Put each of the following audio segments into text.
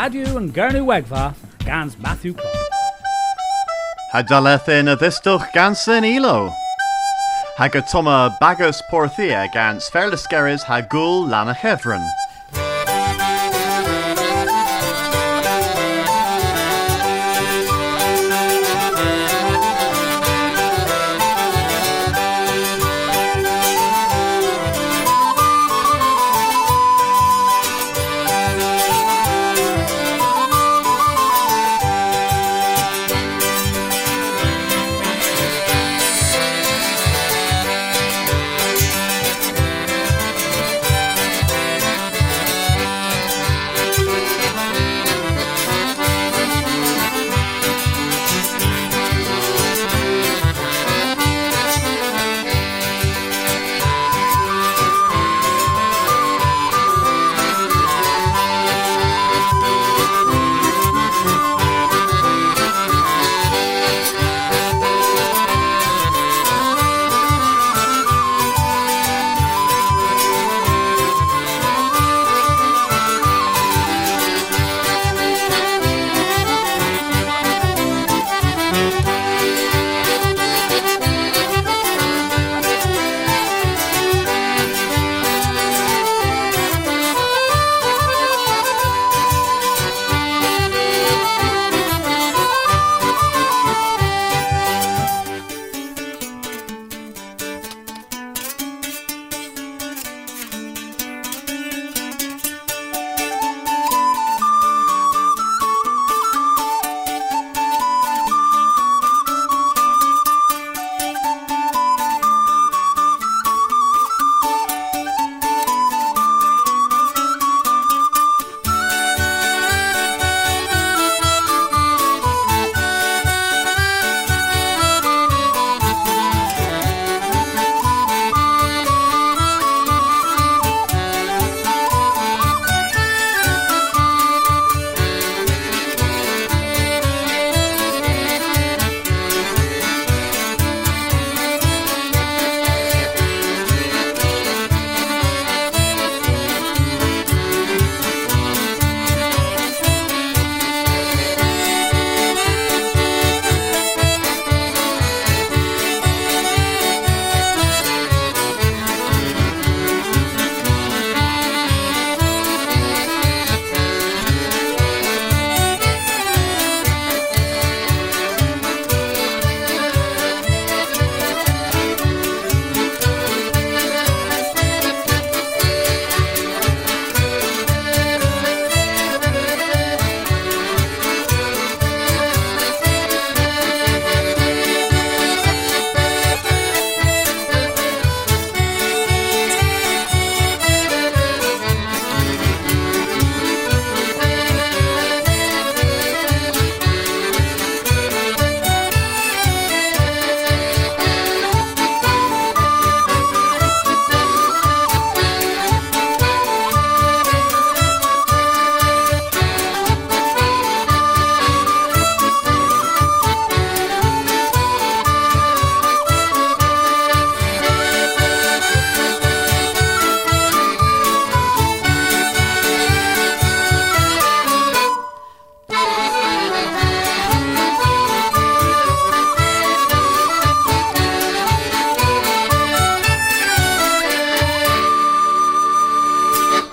radio and Gernu Wegva, Gans Matthew Clark. Hadalethin a dhistoch gansan elo. Hagatoma bagus porthia gans ferliskeris hagul lana chevron.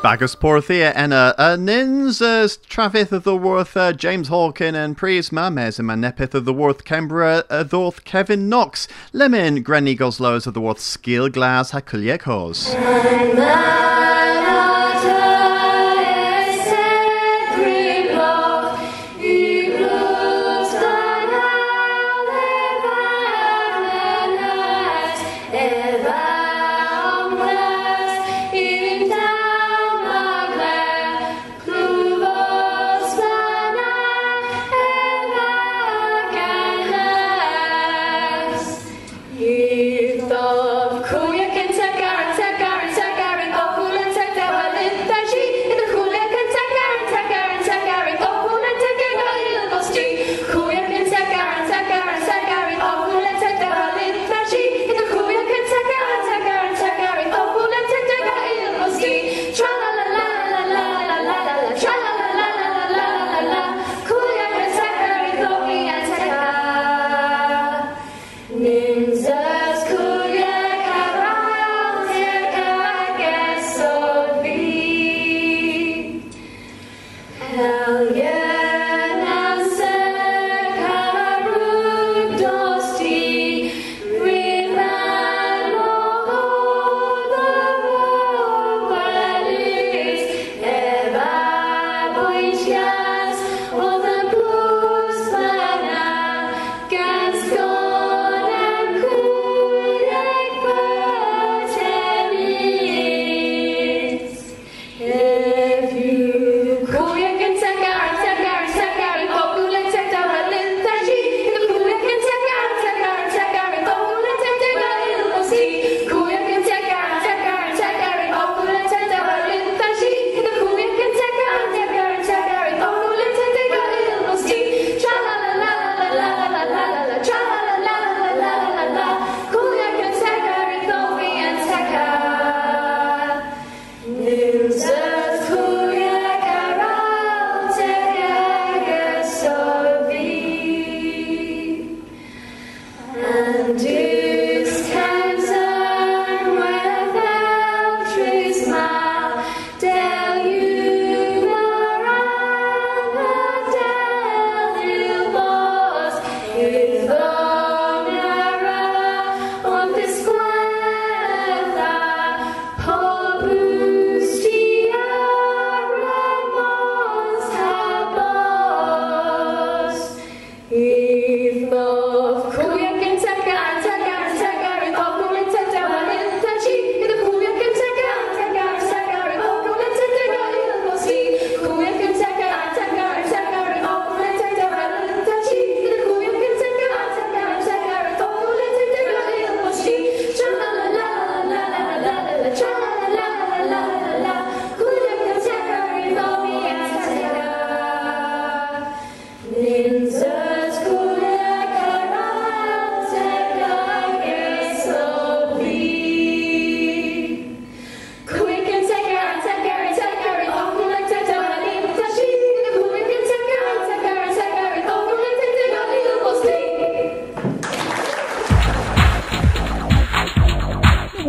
Agus Porthia enna a nins as trafith of the worth uh, James Hawkin and Prius Mames and Manepith of the worth Canberra uh, Thorth Kevin Knox Lemon Granny Goslows of the worth Skill Glass Hakuliekos.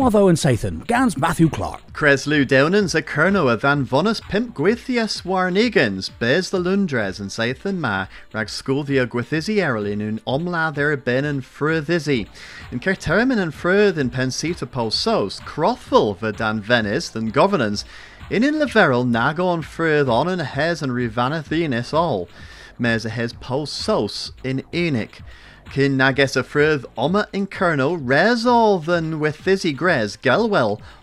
Watho and Sathan, Gans Matthew Clark. Kreslú Downans a Kerno a van vonus pimp gwithias warnigans, bez the Lundres and Sathan ma, sculvia gwithizi erlin un omla there ben and fruthizi. In Kertermin and fruth in pensita pol sos, crothful dan Venice than governance, in in leverel nagon fruth on and hes and rivanathenis all, mes a hes pol sos in enic. Cyn nages y ffrydd oma in Kerno res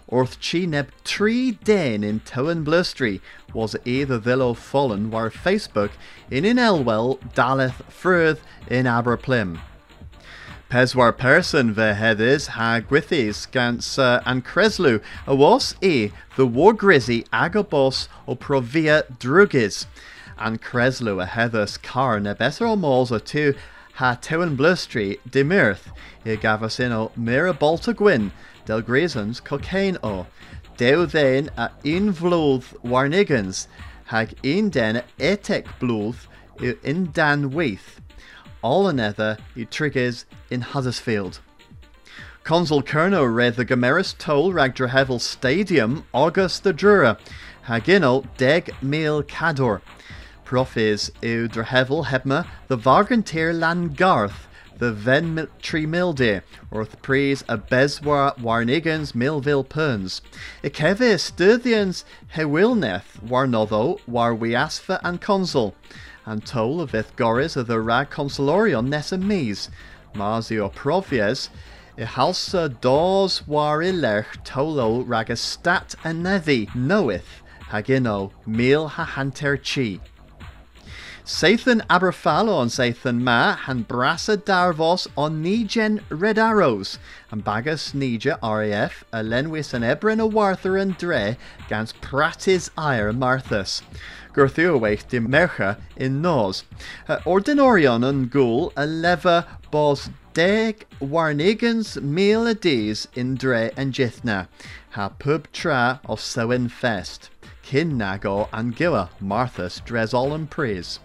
orth chi neb tri den in Towen Blustry was either thillo fallen war Facebook in in Elwell daleth ffrydd in Aberplim. Peswar person ve hedis ha gwithis gans uh, an Kreslú a was e the war grizzy agabos o provia drugis. An Kreslú a hedus car ne better o tu ha tewan blustri de mirth, i gafas o mira bolta gwyn, del grisons cocaine o. Dew then a un vlwdd warnigans, hag un den etek blwdd i in dan weith. All another i triggers in Huddersfield. Consul Kerno read the Gomeris toll rag Drehevel Stadium August the Drura, hagino deg mil cador. Profis yw Drehevel hebma the Vargantir Langarth, the Ven Tree Milde, wrth praise a Beswar Warnigans Millville Perns. Ikevis Styrthians Hewilneth Warnotho War Wiasfa and Consul, and toll of Goris of the Rag Consulorion Nessa Mies, Marzio Profies, Ihalsa Dors War Ilerch Tolo Ragastat Anethi Knoweth Hagino Mil Hahanter Chi. Sathan on Sathan Ma, han brasa darvos on Nigen Arrows, and bagus Nija RAF, a lenwis an ebrin warther and dre, gans pratis ire Marthas. Gurthuawaith de mercha in nos. Uh, ordinorion an gul a leva bos deg warnigans mil a days in dre and jithna, ha pub tra of sewin fest. Kin nago and giwa Marthas dresol and praise.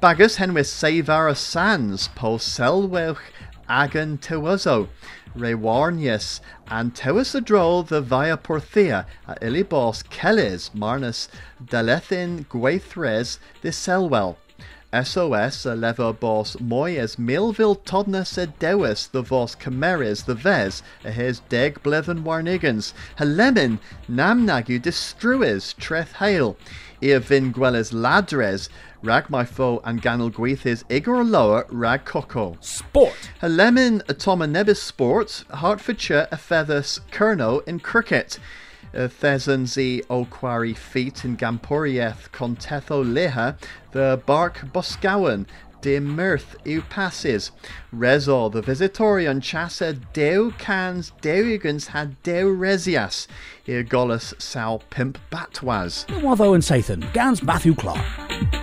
Bagus henwys seifar sans po selwech agan tewazo, rewarnius and tewis the via porthia a ilibos keles marnus dalethin gweithres de selwell. SOS a lever bos moyes milvil todnus a dewis the vos cameres the ves a his deg blevin warnigans, helemin namnagu destruis treth hail, ear vin gwellis ladres, rag my foe and ganel gweithis igor lower rag coco. Sport. Helemin atoma nebis sport, Hertfordshire a feathers kerno in cricket. Uh, Thesans o quarry feet in Gamporieth contetho leha, the bark Boscawen, de mirth eu passes. Rezo the visitorion chassa deu cans deugans had deu resias, ir golus sal pimp batwas. Watho and Sathan, Gans Matthew Clark.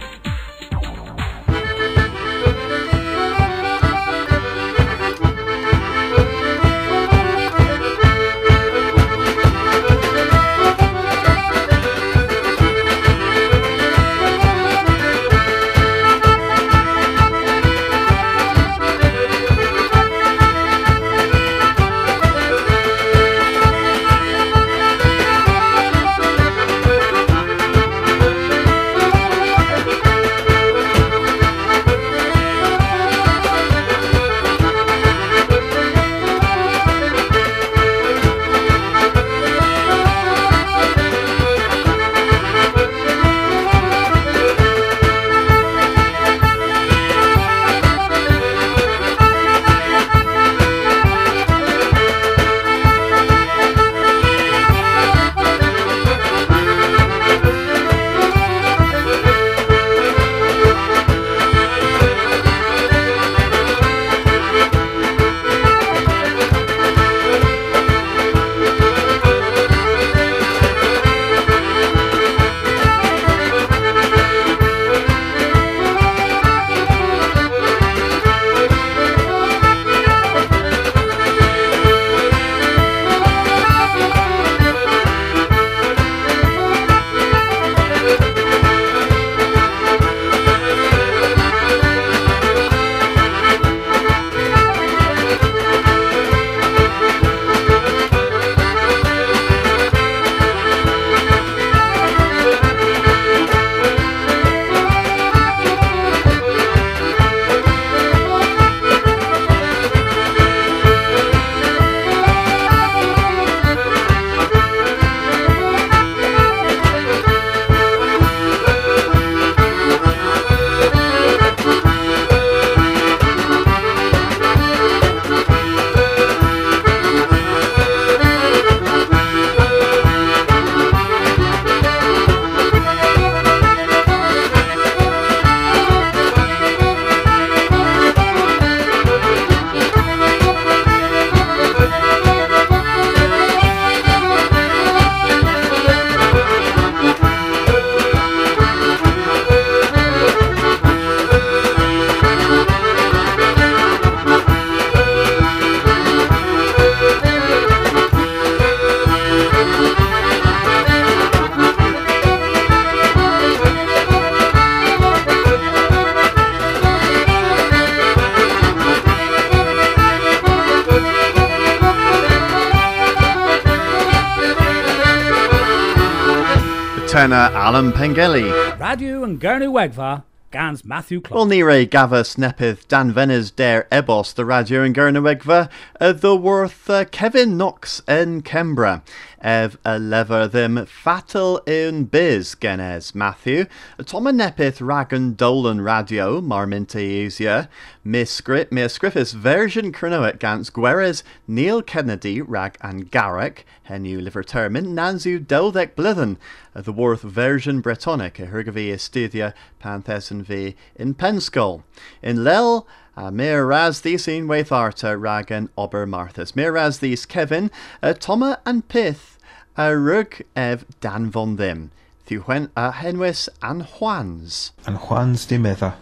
Pengelly. Radio and Gurnu Wegva, Gans Matthew Clark. Well, nire gavas nepith Dan Veniz der ebos the radio and Gurnu Wegva, uh, the worth uh, Kevin Knox in Kembra ev a lever them fatal in biz genes Matthew. Toma nepith ragan dolan radio marminta easier. Miscript miscriffis version cronoet gans gueres Neil Kennedy rag and Garrick henu liver termin nanzu doldek blithen the worth version Bretonic a hergavi estudia panthesin v in Penskull. In Lel A mir ras these in weitharta rag an ober Marthas. Mir ras these Kevin, a Toma and Pith, a rug ev Dan von them. Thiwen a henwys an Juans. An Juans di medda.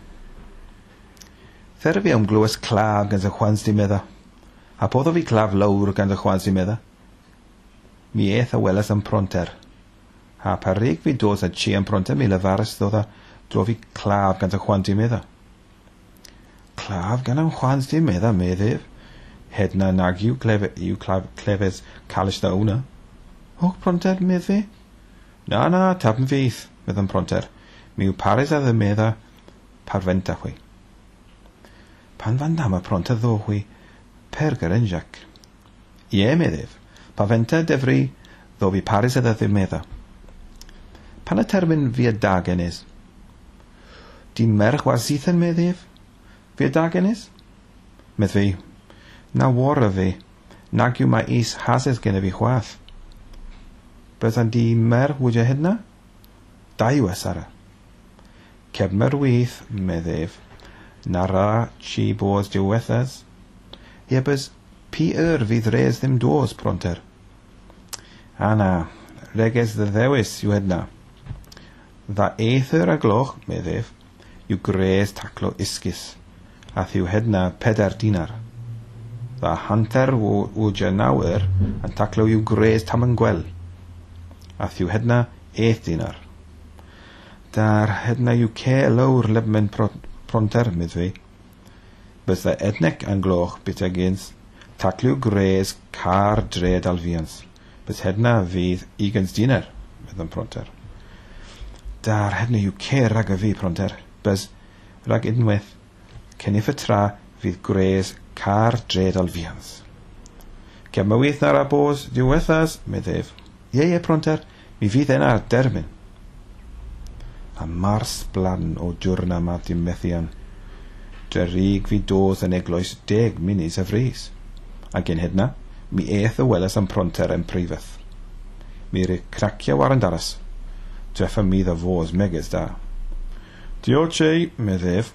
Fer fi am glywys claf gan y Juans di medda. A poddo fi claf lawr gan y Juans di medda. Mi eith a welas am pronter. A par reg fi dos a chi am pronter mi lefaris ddod a drofi claf gan y Juan di medda claf gan an chwans di medda meddyr. Het na nag yw clef, yw claf, clefes calys da wna. Och pronter, medd fi. Na, na, tab yn feith, pronter. Mi yw pares a ddymedda parfenta chwi. Pan fan dama pronter ddo chwi, perger yn jac. Ie, meddif, parfenta defri, ddo fi pares a ddymedda. Pan y termyn fi y dag yn is? Di merch wasith yn meddif? Fe dagennes? Medd fi, na wara fi, nag yw mae is hasedd gen fi chwath. Byddan di mer wydau hynna? Da yw e, asara. Cefmer wyth, meddef, na ra chi bod diwethas. Iebys, pi yr fydd res ddim dos pronter. A na, reges ddeddewis yw hynna. Dda eithyr a gloch, meddef, yw gres taclo isgus a thiw hedna peder dinar. Dda hanter o, o jynawyr yn taclo i'w gres tam yn gwel. a thiw hedna eith dinar. Da'r hedna i'w ce lawr lebmen pronter mydd fi. Bydda ednec yn gloch bit gens tacliw gres car dred alfians. Bys hedna fydd ugens dinar, bydd yn pronter. Da'r hedna i'w ce rag y fi pronter. Bys rag unwaith cynnydd y tra fydd gres car dredol fians. Cemywith ar a diwethas, meddef. Ie, ie, pronter, mi fydd yna ar dermyn. A mars blan o diwrna ma dim methian. Dyrig fi dodd yn eglwys deg munis y fris. A gen hydna, mi eith y weles am pronter yn prifeth. Mi'r cracio war yn daras. Dreffa mi dda fos megas da. Diolch ei, meddef,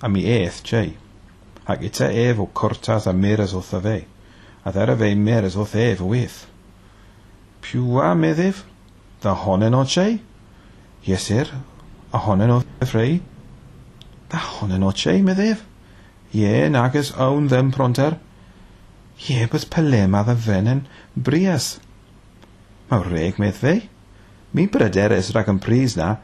a mi eith tei. Ac ita ef o cortas a meres o fe, a ddara fe meres o ef o ef. Pwa meddif, dda honen o tei? Iesir, a honen o ffrei? Dda honen o tei meddif? Ie, nagus awn ddim pronter. Ie, bys pelema dda fenen brias. Mae reg medd fe. Mi bryder es rhag yn pris na,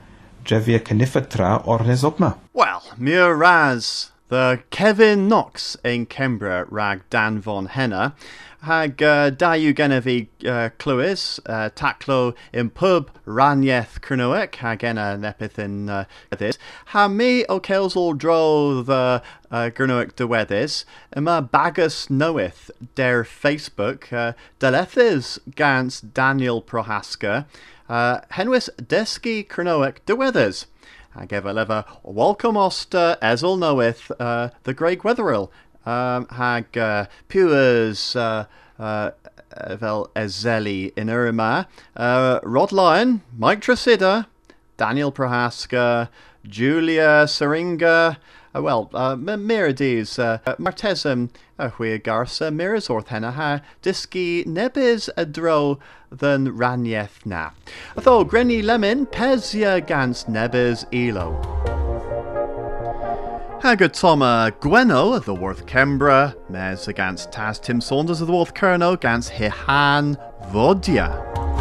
Drefyr Cynifetra o'r Nesogma. Well, Mur Raz, the Kevin Knox in Cembra rag Dan Von Henna, hag uh, da yw gennyf i uh, clywys, uh, taclo yn pub raniaeth Cernywec, hag enna nepeth yn uh, ddys. Ha mi o celsol dro the uh, uh Cernywec dyweddus, yma bagus newydd der Facebook uh, delethys gans Daniel Prohaska, uh, henwys deski Cernwyc diweddus. Hag efo lefa, welcome oster esel knoweth uh, the Greg Wetherill, um, hag uh, pewers uh, uh, ezeli yr Uh, Rod Lyon, Mike Trasida, Daniel Prohaska, Julia Seringa, uh, well, uh, Mirides, uh, Martesum, uh, Hwy Garsa, Miras Orthena ha, Diski Nebis Adro dro than Ranieth na. Atho, Grenny Lemon, Pezia Gans Nebis Elo. Hagad Toma Gweno of the Worth Kembra, Mes against Taz Tim Saunders of the Worth Kerno against Hihan Vodia.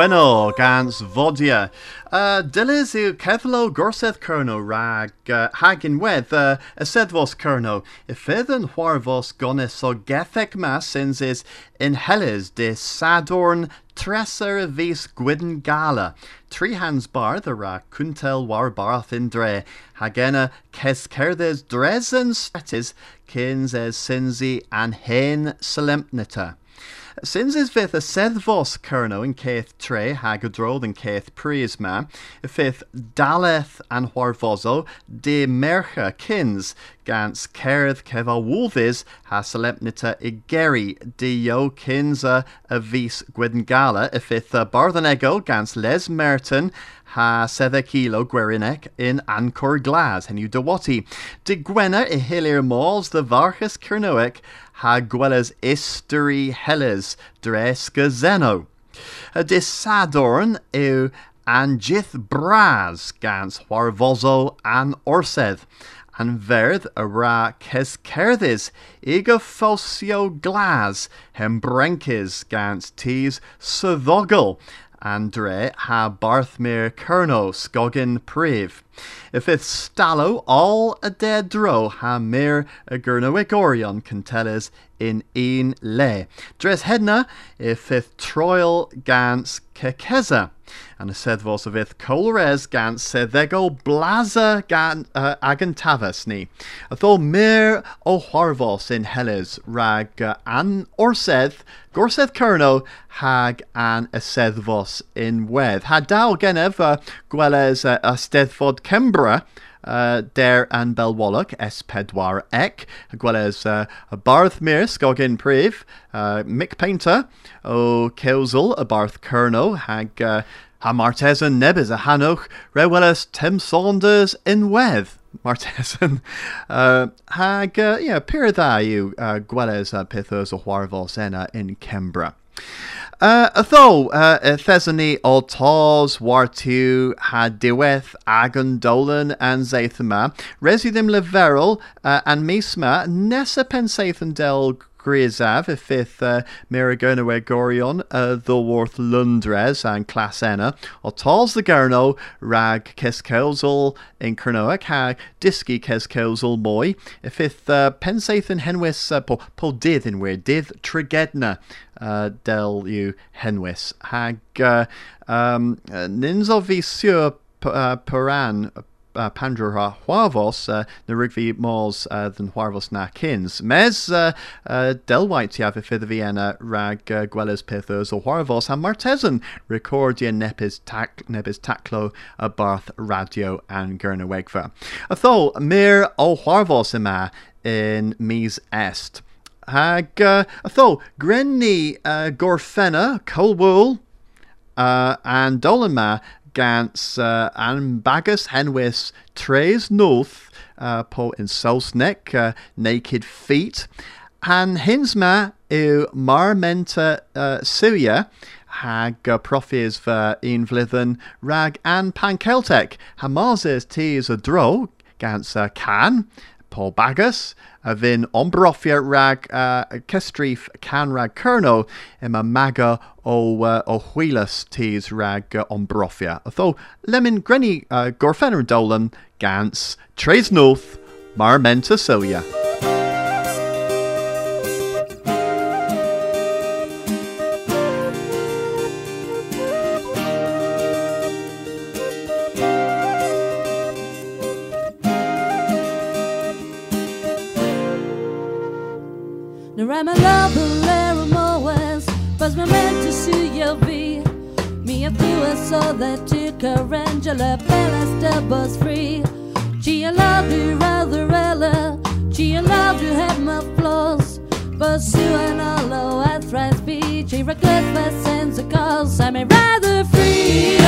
Gweno gans vodia. Uh, Dilis yw ceflo gorsedd cyrno rag uh, hagin wedd uh, y seddfos cyrno. Y ffydd yn hwarfos gones o getheg mas syns is in Helles de Sadorn treser y vis gwydn gala. Tri hans bar the ra kuntel war barth in dre. Hagena kes cerddes dres and stretis kins es sinzi an hen solemnita. Sins is fydd y seddfos cyrno yn ceith tre hag y drodd yn ceith prisma, y fydd daleth an hwarfoso de mercha kins gans cerdd cefa wulfis ha solemnita i geri dio kinsa a vis gwydngala. Fydd bardd ego gans les merton ha sedde kilo gwerinek in Ancor Glas, hen yw dywoti. De Gwena i hilir mols the Varchus Cernoic ha gweles isteri heles dresga zeno. Dis sadorn yw angith bras gans warvozo an orsedd. An verdd y ra ces cerddys ig fosio glas hem brenkis gans tis Andre ha Barthmere Kerno Skogin Priv. If it's stallow all a dead dro ha mir a gurnowick orion canteles in een le. Dres hedna if ith troil gans kekeza. And a sedd vos of ith colres gans seddego blaza gan uh, agan tavas ni. Atho mir o harvos in Helles rag uh, an orsedd gorsedd kerno hag an a seddvos in wedd. Ha dal genev uh, uh, a Kembra uh, der an Belwalloch S4 ec, gwell uh, Barth Mir Skogin Priv, uh, Mick Paynter, o Kelsel, a Barth Kerno, hag uh, ha Martesan Nebis a Hanoch, as Tim Saunders in Weth. Martesan. Uh, hag, uh, yeah, pyr dda yw uh, pethos o in Kembra. Uh, Atho, uh, Thesany o tos wartu ha diweth agon dolan an zeithama, resi ddim leferol uh, an misma nesa pensaethon del Griazaf y ffith uh, Miragona Gorion uh, ddylworth Lundres and Clasena o tals the Garno rag in Cernoach hag Diski Cescelsol moi y ffith uh, henwys uh, po dydd yn wir dydd trigedna uh, del yw henwys hag uh, um, uh, paran uh, pandra huavos uh, na rugby mors uh, than huarvos na kins. Mes uh, uh, delwait tiaf y ffydd Vienna rag uh, gwelys pethos o huarvos a martesan recordia nepis, tac, nepis taclo a barth radio and gyrna wegfa. A tho, mir o huarvos yma in mis est. Hag, uh, a tho, grenni uh, gorfenna, colwool, uh, and dolan gans uh, an bagus henwys tres north uh, in Sausneck, uh, naked feet. Han hins ma yw marmenta uh, Syria hag uh, profis fy un flydden rag and pan Celtic. Hamazes tis a dro gans uh, can Paul Bagus, a vin ombrofia rag uh, can rag kerno ima maga o uh, o tis rag uh, ombrofia. Tho lemon grenny uh, gorfener dolan gans tres north marmenta soya. Rama love lera moes Faz momento se eu vi Minha tua só da tica Angela the bus free. She allowed you rather ella She allowed you have my flaws. But you and all I thrive be regret my sense of cause I'm rather free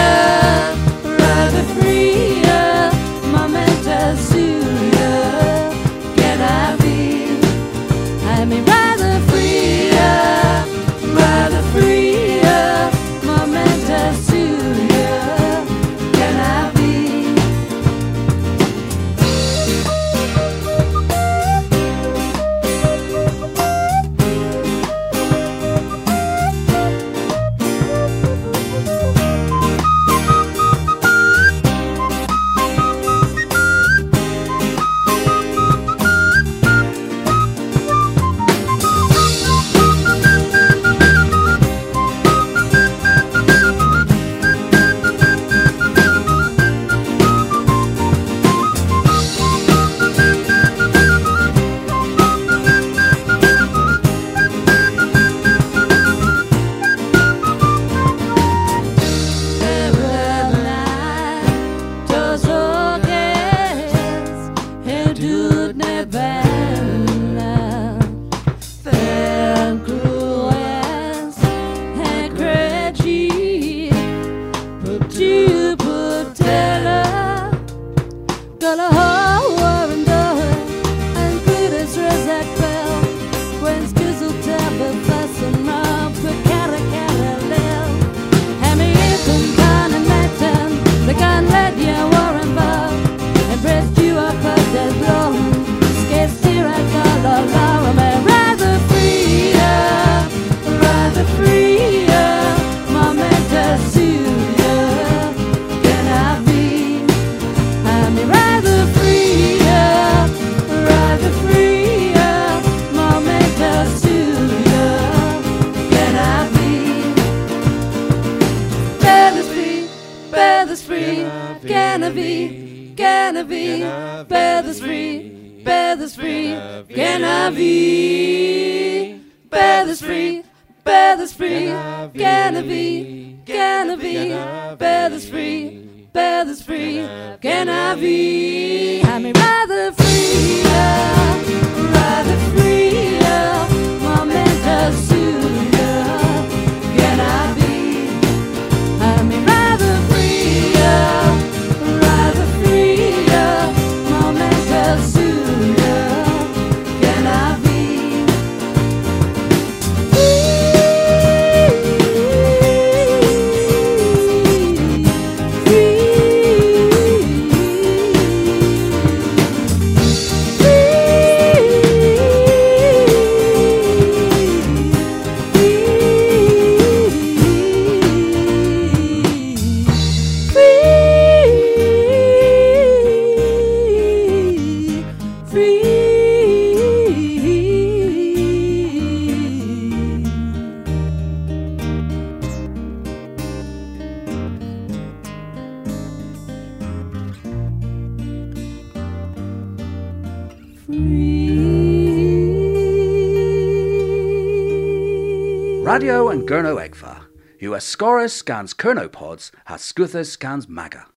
Gurno Egva. US Scorus scans Kernopods, has Scuthus scans Maga.